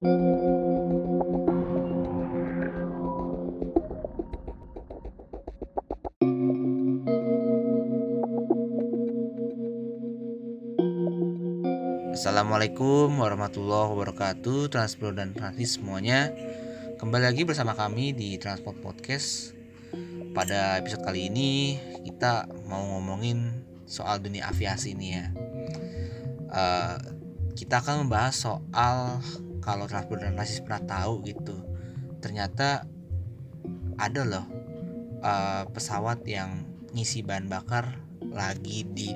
Assalamualaikum warahmatullahi wabarakatuh Transpro dan Transis semuanya. Kembali lagi bersama kami di Transport Podcast. Pada episode kali ini kita mau ngomongin soal dunia aviasi ini ya. Uh, Kita akan membahas soal kalau Transport dan Transis pernah tahu gitu Ternyata ada loh uh, pesawat yang ngisi bahan bakar lagi di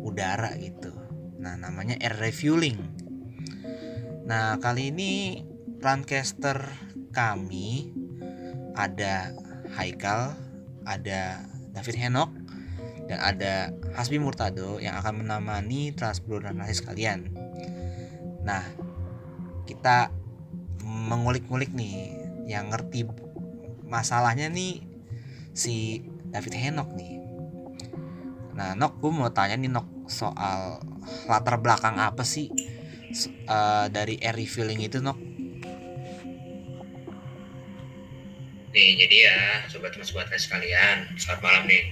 udara gitu Nah, namanya air refueling. Nah, kali ini Runcaster kami ada Haikal, ada David Henok, dan ada Hasbi Murtado yang akan menemani Transbro dan Rasis kalian. Nah, kita mengulik-ngulik nih yang ngerti masalahnya nih si David Henok nih. Nah, Nok, gue mau tanya nih Nok soal latar belakang apa sih uh, dari air refilling itu Nok? Nih jadi ya sobat transportasi sekalian, selamat malam nih.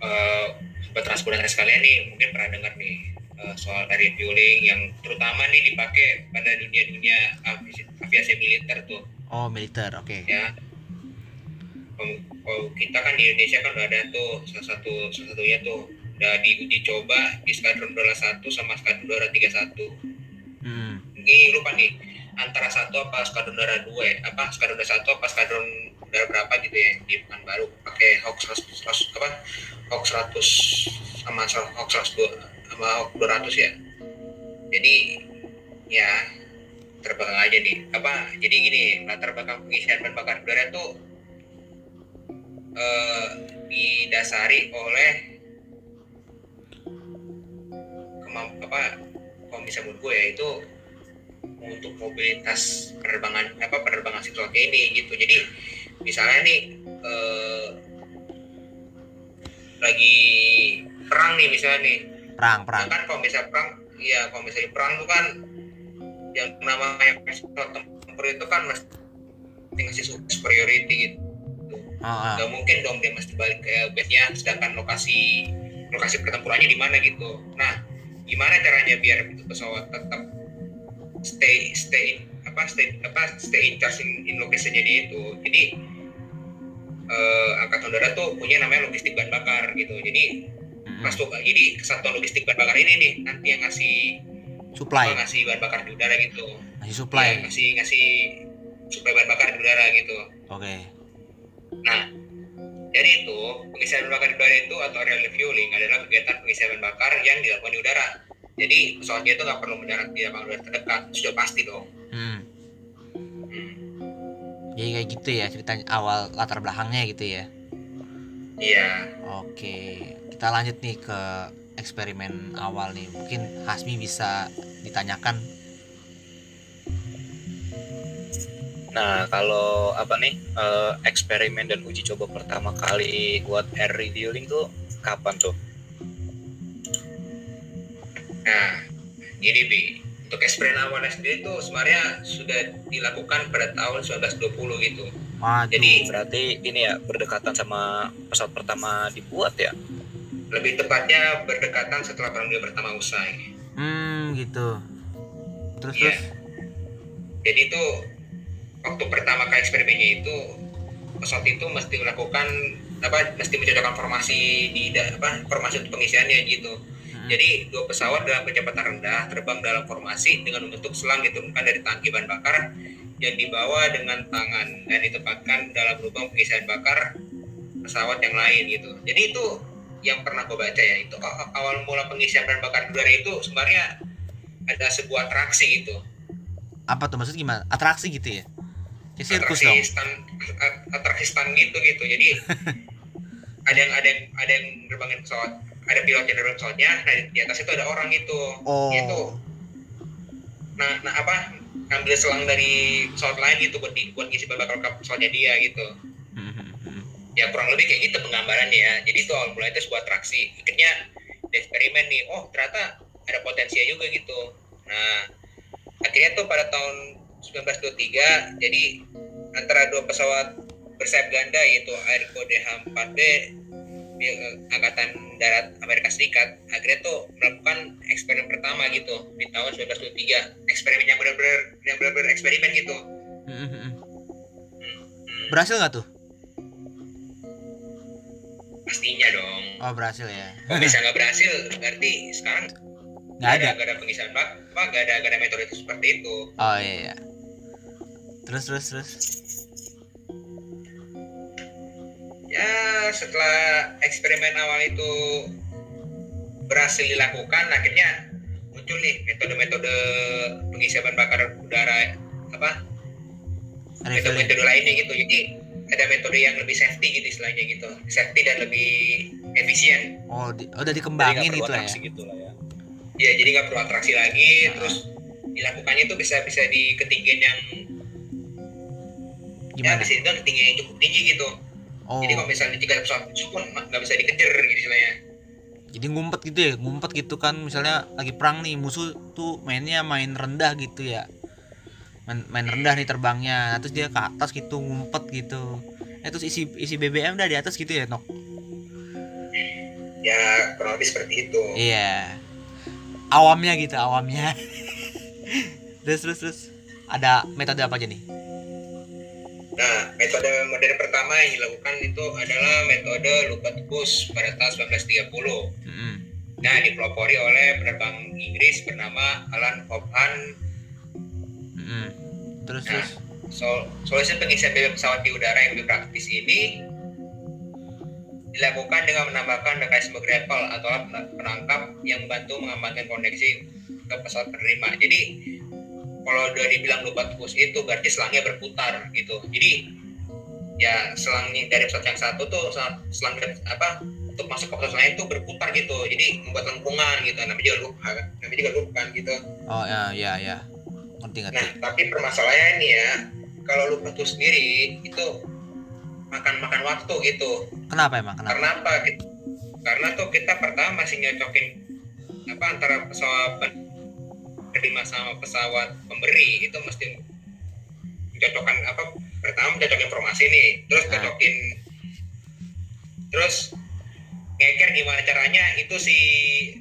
Uh, sobat transportasi sekalian nih mungkin pernah dengar nih uh, soal air refueling yang terutama nih dipakai pada dunia-dunia aviasi, aviasi militer tuh. Oh militer, oke. Okay. Ya. Kalau kita kan di Indonesia kan udah ada tuh salah satu salah satunya tuh udah diuji coba di skadron udara satu sama skadron tiga satu hmm. ini lupa nih antara satu apa skadron udara dua ya apa skadron udara satu apa skadron udara berapa gitu ya di baru pakai Hawk 100 apa Hawk 100 sama Hawk 100 sama Hawk 200 ya. Jadi ya terbang aja nih apa jadi gini latar belakang pengisian bahan bakar udara itu eh, didasari oleh apa kalau bisa menurut gue ya itu untuk mobilitas penerbangan apa penerbangan kayak ini gitu. Jadi misalnya nih eh, lagi perang nih misalnya nih perang perang kan kalau misalnya perang iya kalau misalnya perang itu kan yang namanya pesawat tempur itu kan mesti ngasih superiority gitu ah, ah. Gak mungkin dong dia mesti balik ke base-nya sedangkan lokasi lokasi pertempurannya di mana gitu nah gimana caranya biar itu pesawat tetap stay stay apa stay apa stay in charge in, in lokasinya dia itu jadi uh, angkatan udara tuh punya namanya logistik bahan bakar gitu jadi. Masuk jadi kesatuan logistik bahan bakar ini nih nanti yang ngasih supply apa, ngasih bahan bakar di udara gitu ngasih supply ya, ngasih ngasih supply bahan bakar di udara gitu oke okay. nah jadi itu, pengisian bahan bakar di udara itu atau real fueling adalah kegiatan pengisian bahan bakar yang dilakukan di udara. Jadi pesawatnya itu nggak perlu mendarat di lapangan udara terdekat, sudah pasti dong. Hmm. hmm. Jadi kayak gitu ya ceritanya awal latar belakangnya gitu ya. Iya. Oke, kita lanjut nih ke eksperimen awal nih. Mungkin Hasmi bisa ditanyakan Nah, kalau apa nih uh, eksperimen dan uji coba pertama kali buat air refueling tuh kapan tuh? Nah, gini Bi, untuk eksperimen awal sendiri itu sebenarnya sudah dilakukan pada tahun 1920 gitu. Waduh. Jadi berarti ini ya berdekatan sama pesawat pertama dibuat ya? Lebih tepatnya berdekatan setelah Perang Dunia Pertama usai. Hmm, gitu. Terus ya. terus. Jadi itu waktu pertama kali eksperimennya itu pesawat itu mesti melakukan apa mesti mencocokkan formasi di apa formasi untuk pengisiannya gitu hmm. jadi dua pesawat dalam kecepatan rendah terbang dalam formasi dengan membentuk selang diturunkan dari tangki bahan bakar yang dibawa dengan tangan dan ditempatkan dalam lubang pengisian bakar pesawat yang lain gitu jadi itu yang pernah gue baca ya itu awal mula pengisian bahan bakar udara itu sebenarnya ada sebuah atraksi gitu. Apa tuh maksud gimana? Atraksi gitu ya? Ya, sirkus atraksi dong. stand atraksi stand gitu gitu. Jadi ada yang ada yang ada yang nerbangin pesawat ada pilot yang nerbangin pesawatnya nah di, atas itu ada orang gitu oh. itu nah nah apa ngambil selang dari pesawat lain gitu buat di, buat ngisi bahan bakar pesawatnya dia gitu ya kurang lebih kayak gitu penggambarannya ya. Jadi itu awal mulai itu sebuah atraksi. Akhirnya eksperimen nih. Oh ternyata ada potensinya juga gitu. Nah akhirnya tuh pada tahun 1923 jadi antara dua pesawat bersayap ganda yaitu Airco DH-4D eh, Angkatan Darat Amerika Serikat akhirnya tuh melakukan eksperimen pertama gitu di tahun 1923 eksperimen yang benar-benar yang benar-benar eksperimen gitu. Hmm, hmm, hmm. berhasil nggak tuh pastinya dong. Oh berhasil ya. Bisa nggak berhasil berarti sekarang nggak ada nggak ada pengisian bak apa nggak ada nggak ada metode itu seperti itu. Oh iya, iya. terus terus terus. Ya setelah eksperimen awal itu berhasil dilakukan akhirnya muncul nih metode-metode pengisian bahan bakar udara apa? Metode-metode lainnya gitu. Jadi ada metode yang lebih safety gitu istilahnya gitu. Safety dan lebih efisien. Oh di, oh udah dikembangin gitu ya? gitu lah ya. Ya jadi nggak perlu atraksi lagi. Nah. terus dilakukannya itu bisa bisa di ketinggian yang ya, Gimana? ya bisa dibilang ketinggian yang cukup tinggi gitu. Oh. jadi kalau misalnya tiga pesawat pun nggak bisa dikejar gitu istilahnya. Jadi ngumpet gitu ya? Ngumpet gitu kan misalnya lagi perang nih musuh tuh mainnya main rendah gitu ya main, main rendah nih terbangnya. Nah, terus dia ke atas gitu ngumpet gitu. Eh, terus isi isi BBM udah di atas gitu ya nok? Ya kurang lebih seperti itu. Iya. Awamnya gitu awamnya. Terus terus terus. Ada metode apa aja nih? Nah, metode modern pertama yang dilakukan itu adalah metode Lupat Push pada tahun 1930. Mm-hmm. Nah, dipelopori oleh penerbang Inggris bernama Alan Hobhan. Mm-hmm. Terus, nah, sol- solusi pengisian BBM pesawat di udara yang lebih praktis ini dilakukan dengan menambahkan mekanisme grapple atau alat penangkap yang membantu mengamankan koneksi ke pesawat penerima. Jadi kalau udah dibilang lupa tikus itu berarti selangnya berputar gitu. Jadi ya selangnya dari pesawat yang satu tuh selang apa untuk masuk ke pesawat lain tuh berputar gitu. Jadi membuat lengkungan gitu. Namanya juga lupa namanya juga lupa gitu. Oh ya ya ya ngerti ngerti. Nah tapi permasalahannya nih ya kalau lupa tuh sendiri itu makan makan waktu gitu. Kenapa emang? Kenapa? Karena apa? Karena tuh kita pertama masih nyocokin apa antara pesawat terima sama pesawat pemberi itu mesti mencocokkan apa pertama mencocokkan informasi nih terus nah. cocokin terus ngeker gimana caranya itu si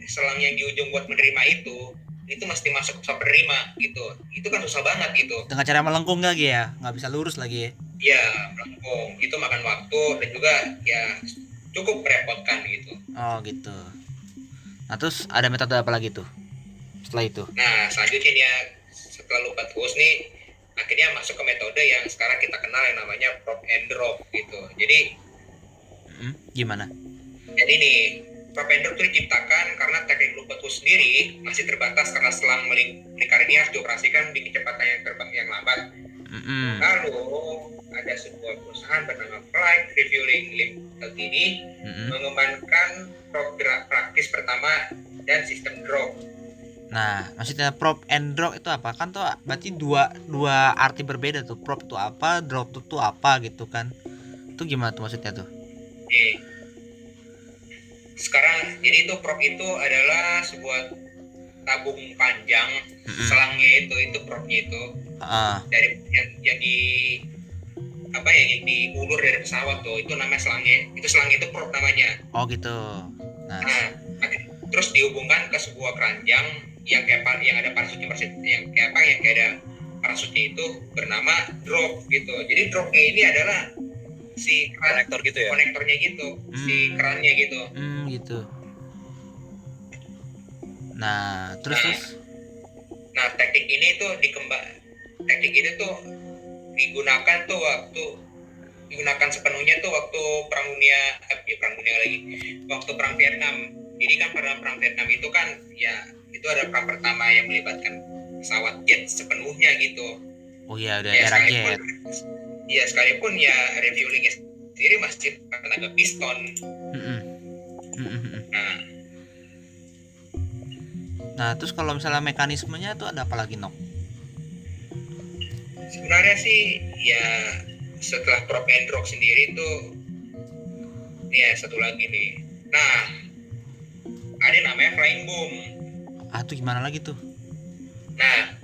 selang yang di ujung buat menerima itu itu mesti masuk ke penerima gitu. Itu kan susah banget gitu. Dengan cara melengkung lagi ya nggak bisa lurus lagi. Ya iya melengkung. Itu makan waktu dan juga ya cukup merepotkan gitu. Oh gitu. Nah terus ada metode apa lagi tuh setelah itu? Nah selanjutnya ya setelah lupa terus nih akhirnya masuk ke metode yang sekarang kita kenal yang namanya prop and drop gitu. Jadi hmm, gimana? Jadi nih drop itu diciptakan karena teknik terus sendiri masih terbatas karena selang melingkar ini harus dioperasikan di kecepatan yang terbang yang lambat mm-hmm. lalu ada sebuah perusahaan bernama Flight Refueling Ltd mm-hmm. mengembangkan prop gerak praktis pertama dan sistem drop Nah, maksudnya prop and drop itu apa? Kan tuh berarti dua dua arti berbeda tuh. Prop itu apa, drop itu tuh apa gitu kan? Itu gimana tuh maksudnya tuh? Oke. Sekarang jadi itu prop itu adalah sebuah tabung panjang mm-hmm. selangnya itu itu propnya itu. Uh. dari yang yang di apa ya yang diulur dari pesawat tuh itu namanya selangnya. Itu selangnya itu prop namanya. Oh gitu. Nah, nah terus dihubungkan ke sebuah keranjang yang kayak yang ada parasutnya parasut yang kayak apa yang kayak ada parasutnya itu bernama drop gitu. Jadi dropnya ini adalah si keran, konektor gitu ya konektornya gitu hmm. si kerannya gitu hmm, gitu nah terus nah, terus nah teknik ini tuh dikembang teknik ini tuh digunakan tuh waktu digunakan sepenuhnya tuh waktu perang dunia eh, ya perang dunia lagi waktu perang Vietnam jadi kan pada perang Vietnam itu kan ya itu ada perang pertama yang melibatkan pesawat jet sepenuhnya gitu. Oh iya ada ya, era jet. Iya sekalipun ya refuelingnya sendiri masih tenaga piston. Nah, nah terus kalau misalnya mekanismenya tuh ada apa lagi nok? Sebenarnya sih ya setelah prop and drop sendiri tuh ya satu lagi nih. Nah ada namanya flying boom ah tuh gimana lagi tuh nah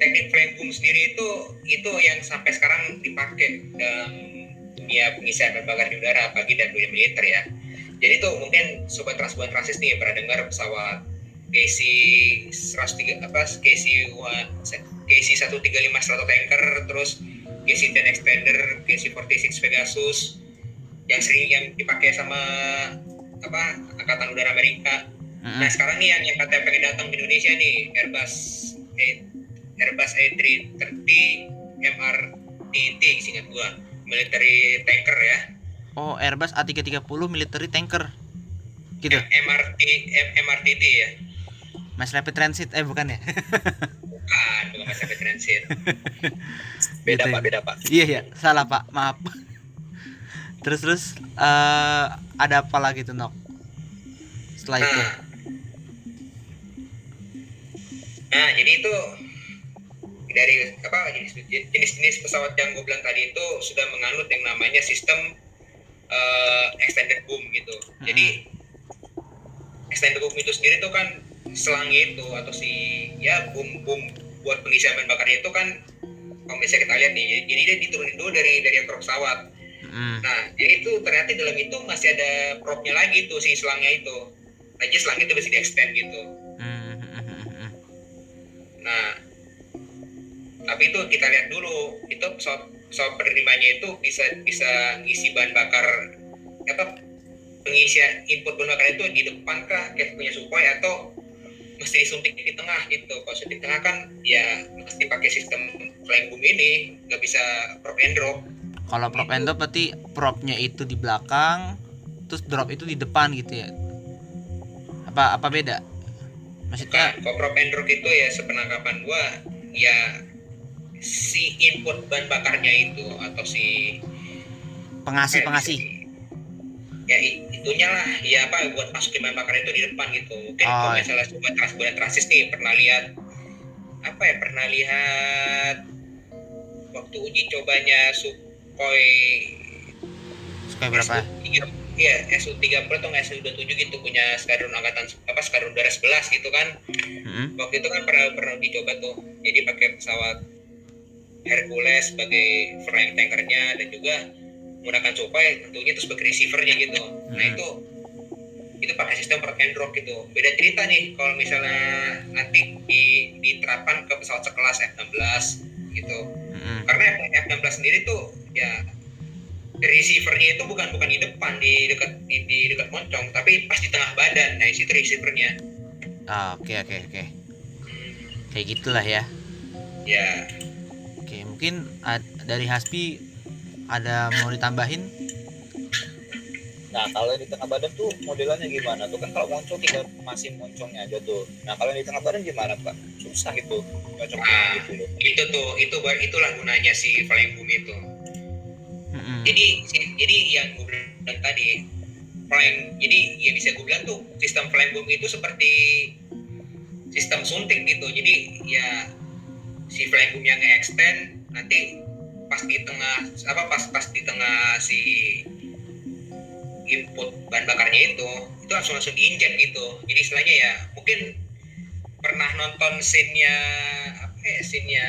teknik boom sendiri itu itu yang sampai sekarang dipakai dalam dunia pengisian bahan bakar di udara apalagi dan dunia militer ya. Jadi tuh mungkin sobat transbuan transis nih pernah dengar pesawat KC 103 apa KC KC 135 strato tanker terus KC 10 extender KC 46 Pegasus yang sering yang dipakai sama apa angkatan udara Amerika. Nah sekarang nih yang yang katanya pengen datang ke Indonesia nih Airbus Airbus A330 MRTT singkat gua. Military tanker ya. Oh Airbus A330 military tanker. Gitu. MRT MRTT ya. Mass Rapid Transit eh bukan ya? Bukan bukan Mass Rapid Transit. Beda gitu pak ya? beda pak. Iya ya salah pak. Maaf. Terus terus uh, ada apa lagi tuh nok? Setelah itu. Nah, nah jadi itu dari apa jenis-jenis pesawat yang gue bilang tadi itu sudah menganut yang namanya sistem uh, extended boom gitu. Hmm. Jadi extended boom itu sendiri tuh kan selangnya itu atau si ya boom boom buat pengisian bahan bakarnya itu kan kalau misalnya kita lihat nih, jadi dia diturunin dulu dari dari ekor pesawat. Hmm. Nah, jadi itu ternyata dalam itu masih ada propnya lagi tuh si selangnya itu. Nah, jadi selangnya itu bisa di extend gitu. Hmm. Nah, tapi itu kita lihat dulu. Itu pesawat pesawat penerimanya itu bisa bisa ngisi bahan bakar apa pengisian input bahan bakar itu di depan kah kayak punya supply atau mesti disuntik di tengah gitu. Kalau suntik di tengah kan ya mesti pakai sistem flying boom ini. Nggak bisa prop and drop. Kalau prop gitu. and drop berarti propnya itu di belakang terus drop itu di depan gitu ya? Apa apa beda? Maksudnya kalau prop and drop itu ya sepenangkapan gua ya si input bahan bakarnya itu atau si pengasih pengasih ya itunya lah ya apa buat masukin bahan bakar itu di depan gitu mungkin oh, kalau iya. misalnya sobat trans buat transis nih pernah lihat apa ya pernah lihat waktu uji cobanya Sukhoi Sukhoi berapa? Iya, SU-30 atau SU-27 gitu punya skadron angkatan apa skadron udara 11 gitu kan. Mm-hmm. Waktu itu kan pernah pernah dicoba tuh. Jadi pakai pesawat Hercules sebagai flying tankernya dan juga menggunakan Sukhoi tentunya itu sebagai receivernya gitu. Hmm. Nah itu itu pakai sistem per and drop gitu. Beda cerita nih kalau misalnya nanti di, diterapkan ke pesawat sekelas F-16 gitu. Hmm. Karena F-16 sendiri tuh ya receivernya itu bukan bukan di depan di dekat di, di dekat moncong tapi pas di tengah badan. Nah, itu receivernya. Ah, oke oke oke. Kayak gitulah ya. Ya Oke, mungkin ad, dari Hasbi ada mau ditambahin? Nah, kalau di tengah badan tuh modelannya gimana? Tuh kan kalau moncong tinggal masih moncongnya aja tuh. Nah, kalau di tengah badan gimana, Pak? Susah itu cocok nah, gitu loh. Itu tuh, itu itulah gunanya si flying boom itu. Mm-hmm. Jadi jadi yang gue bilang tadi flying jadi ya bisa gue bilang tuh sistem flying boom itu seperti sistem suntik gitu. Jadi ya si flying boom yang extend nanti pas di tengah apa pas pas di tengah si input bahan bakarnya itu itu langsung langsung diinjek gitu. Jadi istilahnya ya mungkin pernah nonton scene-nya apa ya scene-nya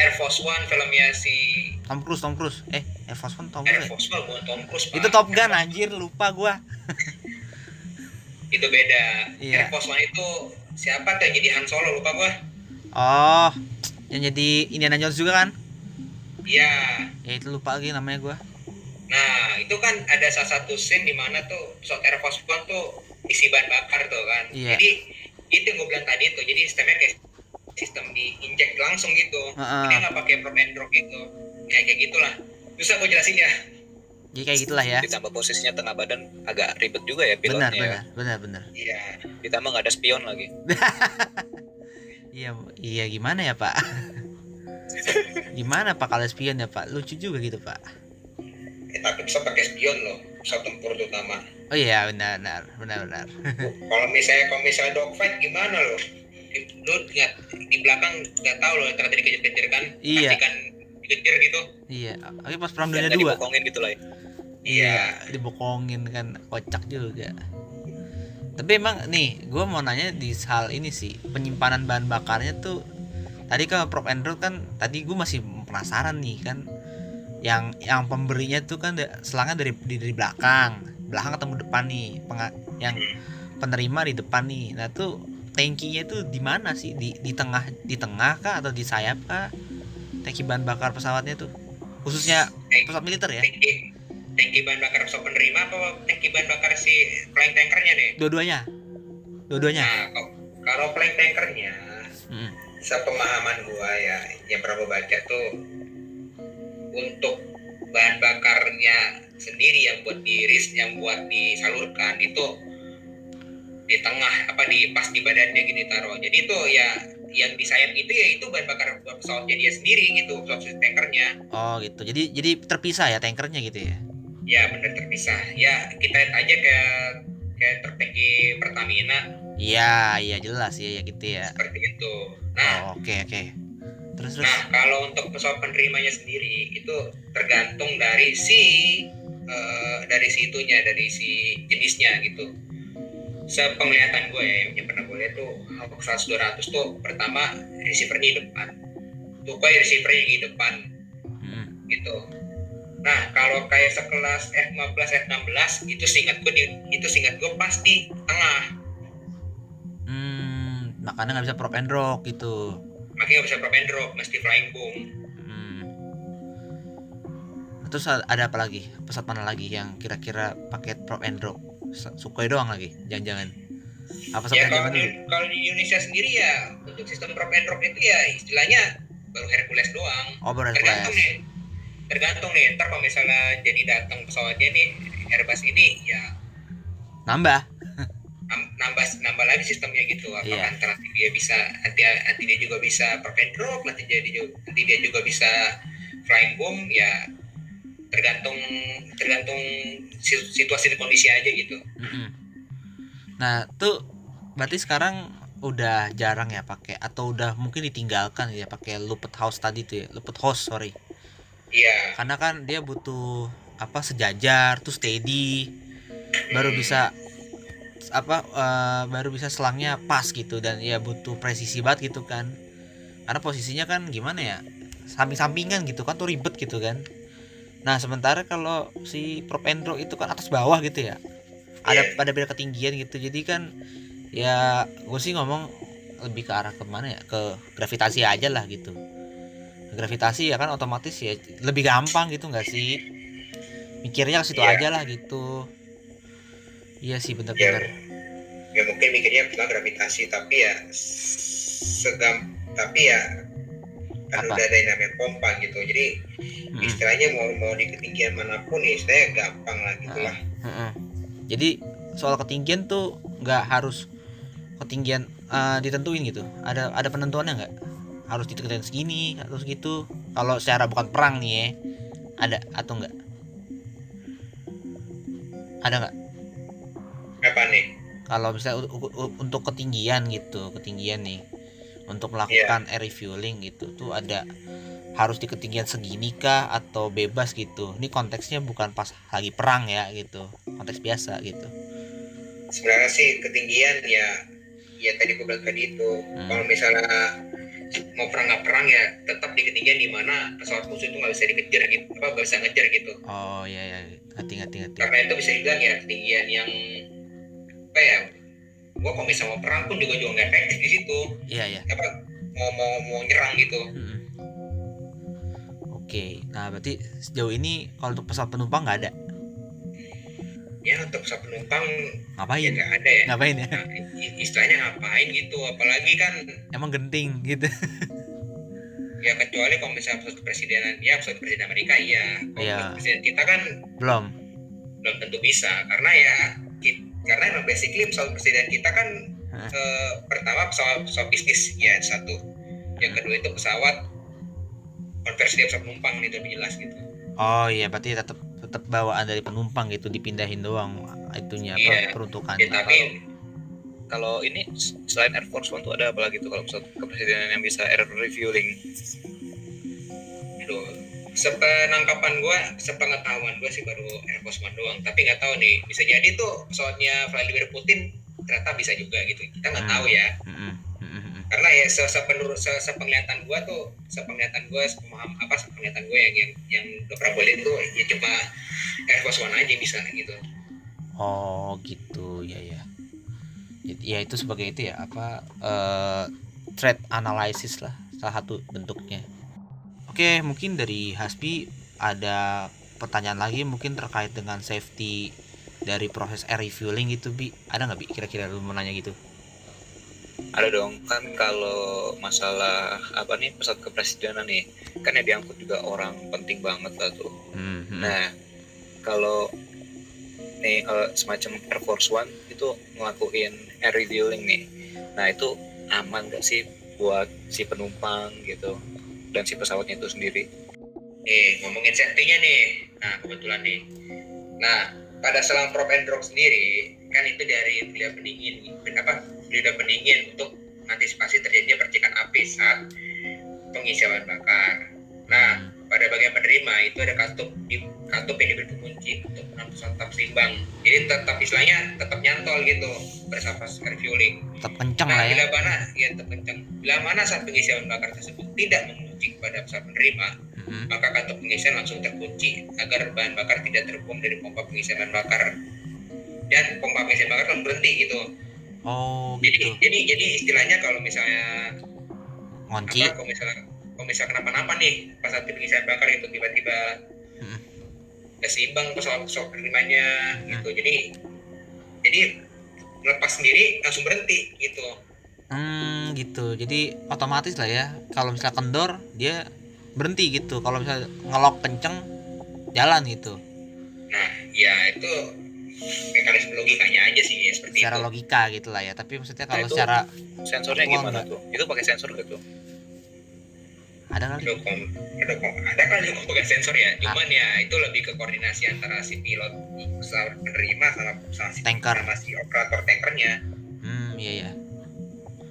Air Force One filmnya si Tom Cruise Tom Cruise. Eh Air Force One Tom Cruise Air Force One bukan Tom Cruise itu Top Gun anjir lupa gua. Itu beda. Yeah. Air Force One itu siapa tuh yang jadi Han Solo lupa gua Oh, yang jadi Indiana Jones juga kan? Iya. Ya itu lupa lagi namanya gua. Nah, itu kan ada salah satu scene di mana tuh pesawat Air Force One tuh isi bahan bakar tuh kan. Iya. Jadi itu yang gue bilang tadi tuh, jadi sistemnya kayak sistem diinjek langsung gitu. Uh -uh. Dia nggak pakai prop and drop gitu. Ya kayak gitulah. Bisa gue jelasin ya. Jadi kayak gitulah ya. Ditambah posisinya tengah badan agak ribet juga ya pilotnya. Benar, ya. benar, benar, benar. Iya. Ditambah nggak ada spion lagi. Iya, iya gimana ya Pak? gimana Pak kalau spion ya Pak? Lucu juga gitu Pak. Eh, tapi bisa pakai spion loh, pesawat tempur terutama. Oh iya benar benar benar benar. kalau misalnya kalau misalnya dogfight gimana loh? Lu lihat di belakang nggak tahu loh ternyata dikejar-kejar kan? Iya. Kan dikejar gitu. Iya. Oke pas perang dunia dua. Dibokongin gitu lah. Ya. Iya, dibokongin kan kocak juga tapi emang nih gue mau nanya di hal ini sih penyimpanan bahan bakarnya tuh tadi kan Prof. Andrew kan tadi gue masih penasaran nih kan yang yang pemberinya tuh kan selangnya dari dari belakang belakang ketemu depan nih penga, yang penerima di depan nih. Nah tuh tankinya tuh di mana sih? Di di tengah di tengah kah atau di sayap kah? Tangki bahan bakar pesawatnya tuh khususnya pesawat militer ya tangki bahan bakar pesawat penerima apa tangki bahan bakar si flying tankernya nih dua-duanya. Dua-duanya. Nah kalau flying tankernya hmm. sepemahaman gua ya yang pernah baca tuh untuk bahan bakarnya sendiri yang buat diiris yang buat disalurkan itu di tengah apa di pas di badannya gini taruh. Jadi itu ya yang di sayap itu ya itu bahan bakar pesawatnya dia sendiri gitu pesawat tankernya. Oh gitu. Jadi jadi terpisah ya tankernya gitu ya ya benar terpisah. Ya kita lihat aja kayak kayak tertangki Pertamina. Iya iya jelas ya ya gitu ya. Seperti itu. Nah oke oh, oke okay, okay. terus terus? nah kalau untuk pesawat penerimanya sendiri itu tergantung dari si uh, dari si itunya dari si jenisnya gitu. Sepenglihatan gue ya yang pernah gue lihat tuh Hawk 100 200 tuh pertama receivernya di depan. Tuh kayak receivernya di depan. Hmm. gitu nah kalau kayak sekelas F15 F16 itu singkat gue di, itu singkat gue pasti tengah. Hmm makanya nggak bisa prop and rock gitu. Makanya nggak bisa prop and rock mesti flying boom hmm. terus ada apa lagi? Pesawat mana lagi yang kira-kira paket prop and drop Sukhoi doang lagi jangan-jangan. Apa ya, kalau di, kalau di Indonesia sendiri ya untuk sistem prop and drop itu ya istilahnya baru Hercules doang. Oh baru Hercules. tergantung nih tergantung nih ntar kalau misalnya jadi datang pesawatnya nih Airbus ini ya nambah. Nambah nambah lagi sistemnya gitu. Apakah yeah. nanti dia bisa nanti nanti dia juga bisa and drop nanti dia nanti dia juga bisa flying boom ya tergantung tergantung situasi dan kondisi aja gitu. Nah tuh berarti sekarang udah jarang ya pakai atau udah mungkin ditinggalkan ya pakai looped house tadi tuh ya? Looped house sorry iya. Karena kan dia butuh apa sejajar tuh steady. Baru bisa apa uh, baru bisa selangnya pas gitu dan ya butuh presisi banget gitu kan. Karena posisinya kan gimana ya samping-sampingan gitu kan tuh ribet gitu kan. Nah sementara kalau si propendro itu kan atas bawah gitu ya. Ada yeah. pada beda ketinggian gitu. Jadi kan ya gue sih ngomong lebih ke arah ke mana ya ke gravitasi aja lah gitu gravitasi ya kan otomatis ya lebih gampang gitu nggak sih mikirnya ke situ yeah. aja lah gitu iya sih bener-bener ya, ya mungkin mikirnya bukan gravitasi tapi ya segam tapi ya kan Apa? udah ada yang namanya pompa gitu jadi hmm. istilahnya mau mau di ketinggian mana pun ya istilahnya gampang lah gitulah hmm. hmm. jadi soal ketinggian tuh nggak harus ketinggian uh, ditentuin gitu ada ada penentuannya nggak harus di ketinggian segini atau segitu kalau secara bukan perang nih ya ada atau enggak ada nggak? Apa nih? Kalau misalnya untuk ketinggian gitu ketinggian nih untuk melakukan yeah. air refueling gitu tuh ada harus di ketinggian segini kah atau bebas gitu? Ini konteksnya bukan pas lagi perang ya gitu konteks biasa gitu. Sebenarnya sih ketinggian ya ya tadi gue bilang tadi itu. Hmm. kalau misalnya mau perang nggak perang ya tetap di ketinggian di mana pesawat musuh itu nggak bisa dikejar gitu apa nggak bisa ngejar gitu. Oh iya iya hati hati hati karena itu bisa dibilang ya ketinggian yang apa ya gua kalau misalnya mau perang pun juga juga nggak efektif di situ. Iya iya. Apa mau mau mau nyerang gitu. Hmm. oke nah berarti sejauh ini kalau untuk pesawat penumpang nggak ada ya untuk penumpang ngapain? ya nggak ada ya. Ngapain ya? Nah, istilahnya ngapain gitu apalagi kan emang genting gitu. Ya kecuali kalau misalnya pesawat kepresidenan ya pesawat presiden Amerika iya. Kalau ya. presiden kita kan belum. Belum tentu bisa karena ya karena emang basically pesawat presiden kita kan eh, pertama pesawat pesawat bisnis ya satu. Yang kedua itu pesawat konversi dari pesawat penumpang itu lebih jelas gitu. Oh iya berarti tetap tetap bawaan dari penumpang gitu dipindahin doang itunya iya, peruntukannya. Ya, tapi kalau ini selain Air Force One tuh ada apa lagi tuh kalau pesawat kepresidenan yang bisa air refueling Aduh, sepenangkapan gue sepengetahuan gue sih baru Air Force One doang tapi nggak tahu nih bisa jadi tuh pesawatnya Vladimir Putin ternyata bisa juga gitu. Kita nggak hmm. tahu ya. Hmm. Karena ya se sepenurut se sepenglihatan gue tuh sepenglihatan gue sepemaham apa sepenglihatan gue yang yang yang pernah boleh itu ya cuma Air Force One aja bisa gitu. Oh gitu. Ya ya ya itu sebagai itu ya apa uh, threat analysis lah salah satu bentuknya. Oke mungkin dari Hasbi ada pertanyaan lagi mungkin terkait dengan safety dari proses air refueling gitu bi. Ada nggak bi kira-kira lu mau nanya gitu ada dong kan kalau masalah apa nih pesawat kepresidenan nih kan yang diangkut juga orang penting banget lah tuh. Mm-hmm. nah kalau nih uh, semacam Air Force One itu ngelakuin air refueling nih. Nah itu aman gak sih buat si penumpang gitu dan si pesawatnya itu sendiri? Nih ngomongin safety-nya nih. Nah kebetulan nih. Nah pada selang prop and drop sendiri kan itu dari beliau pendingin apa beliau pendingin untuk mengantisipasi terjadinya percikan api saat pengisian bahan bakar. Nah, pada bagian penerima itu ada katup di katup yang diberi pengunci untuk menampung tetap seimbang. Jadi tetap istilahnya tetap nyantol gitu bersama refueling. Tetap kencang nah, lah ya. Bila mana ya tetap kencang. Bila mana saat pengisian bahan bakar tersebut tidak mengunci kepada pesawat penerima, mm-hmm. maka katup pengisian langsung terkunci agar bahan bakar tidak terbuang dari pompa pengisian bahan bakar dan pompa pengisian bakar kan berhenti gitu oh gitu. jadi jadi, jadi istilahnya kalau misalnya ngunci kalau misalnya kalau misalnya kenapa-napa nih pas saat pengisian bakar itu tiba-tiba hmm. seimbang pesawat pesawat penerimanya hmm. gitu. Jadi jadi lepas sendiri langsung berhenti gitu. Hmm gitu. Jadi otomatis lah ya kalau misalnya kendor dia berhenti gitu. Kalau misalnya ngelok kenceng jalan gitu. Nah ya itu mekanisme logikanya aja sih ya seperti secara itu. logika gitu lah ya tapi maksudnya kalau nah, secara sensornya gimana tuh? Itu pakai sensor gitu ada kali. Ada, ada kali kok pakai sensor ya? Ah. cuman ya itu lebih ke koordinasi antara si pilot pesawat penerima sama, sama si tanker. sama si operator tankernya. Hmm iya iya.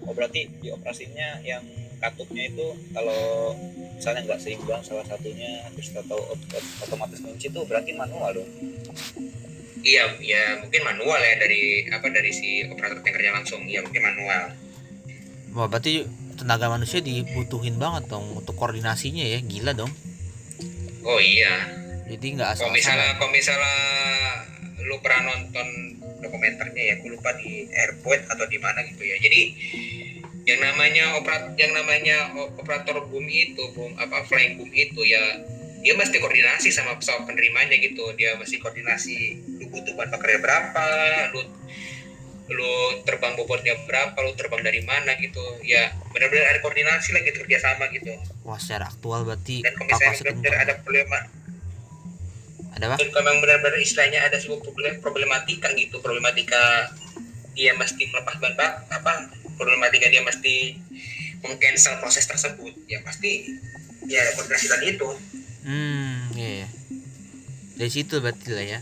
Oh berarti di operasinya yang katupnya itu kalau misalnya nggak seimbang salah satunya terus kita tahu otomatis kunci itu berarti manual dong iya ya mungkin manual ya dari apa dari si operator tankernya langsung. Ya mungkin manual. Wah, berarti tenaga manusia dibutuhin banget dong untuk koordinasinya ya gila dong. Oh iya. Jadi nggak asal kalau misalnya kalau misalnya lu pernah nonton dokumenternya ya aku lupa di airport atau di mana gitu ya. Jadi yang namanya operat yang namanya operator boom itu boom apa flying boom itu ya dia mesti koordinasi sama pesawat penerimanya gitu. Dia mesti koordinasi butuh bahan bakarnya berapa? Lu lu terbang bobotnya berapa? Lu terbang dari mana gitu. Ya benar-benar ada koordinasi lah gitu kerjasama gitu. Wah secara aktual berarti dan kalau misalnya benar ada problema ada apa? Dan kalau benar-benar istilahnya ada sebuah problem problematika gitu problematika dia mesti melepas bahan bak apa problematika dia mesti mengcancel proses tersebut ya pasti ya koordinasi tadi itu. Hmm iya, iya. dari situ berarti lah ya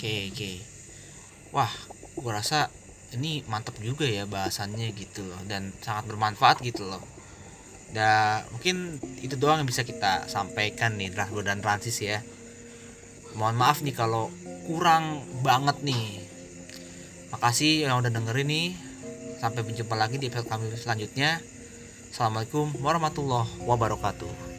oke oke. Wah gua rasa ini mantap juga ya bahasannya gitu loh dan sangat bermanfaat gitu loh. Dan mungkin itu doang yang bisa kita sampaikan nih draft dan transis ya. Mohon maaf nih kalau kurang banget nih. Makasih yang udah dengerin nih. Sampai berjumpa lagi di episode kami selanjutnya. Assalamualaikum warahmatullahi wabarakatuh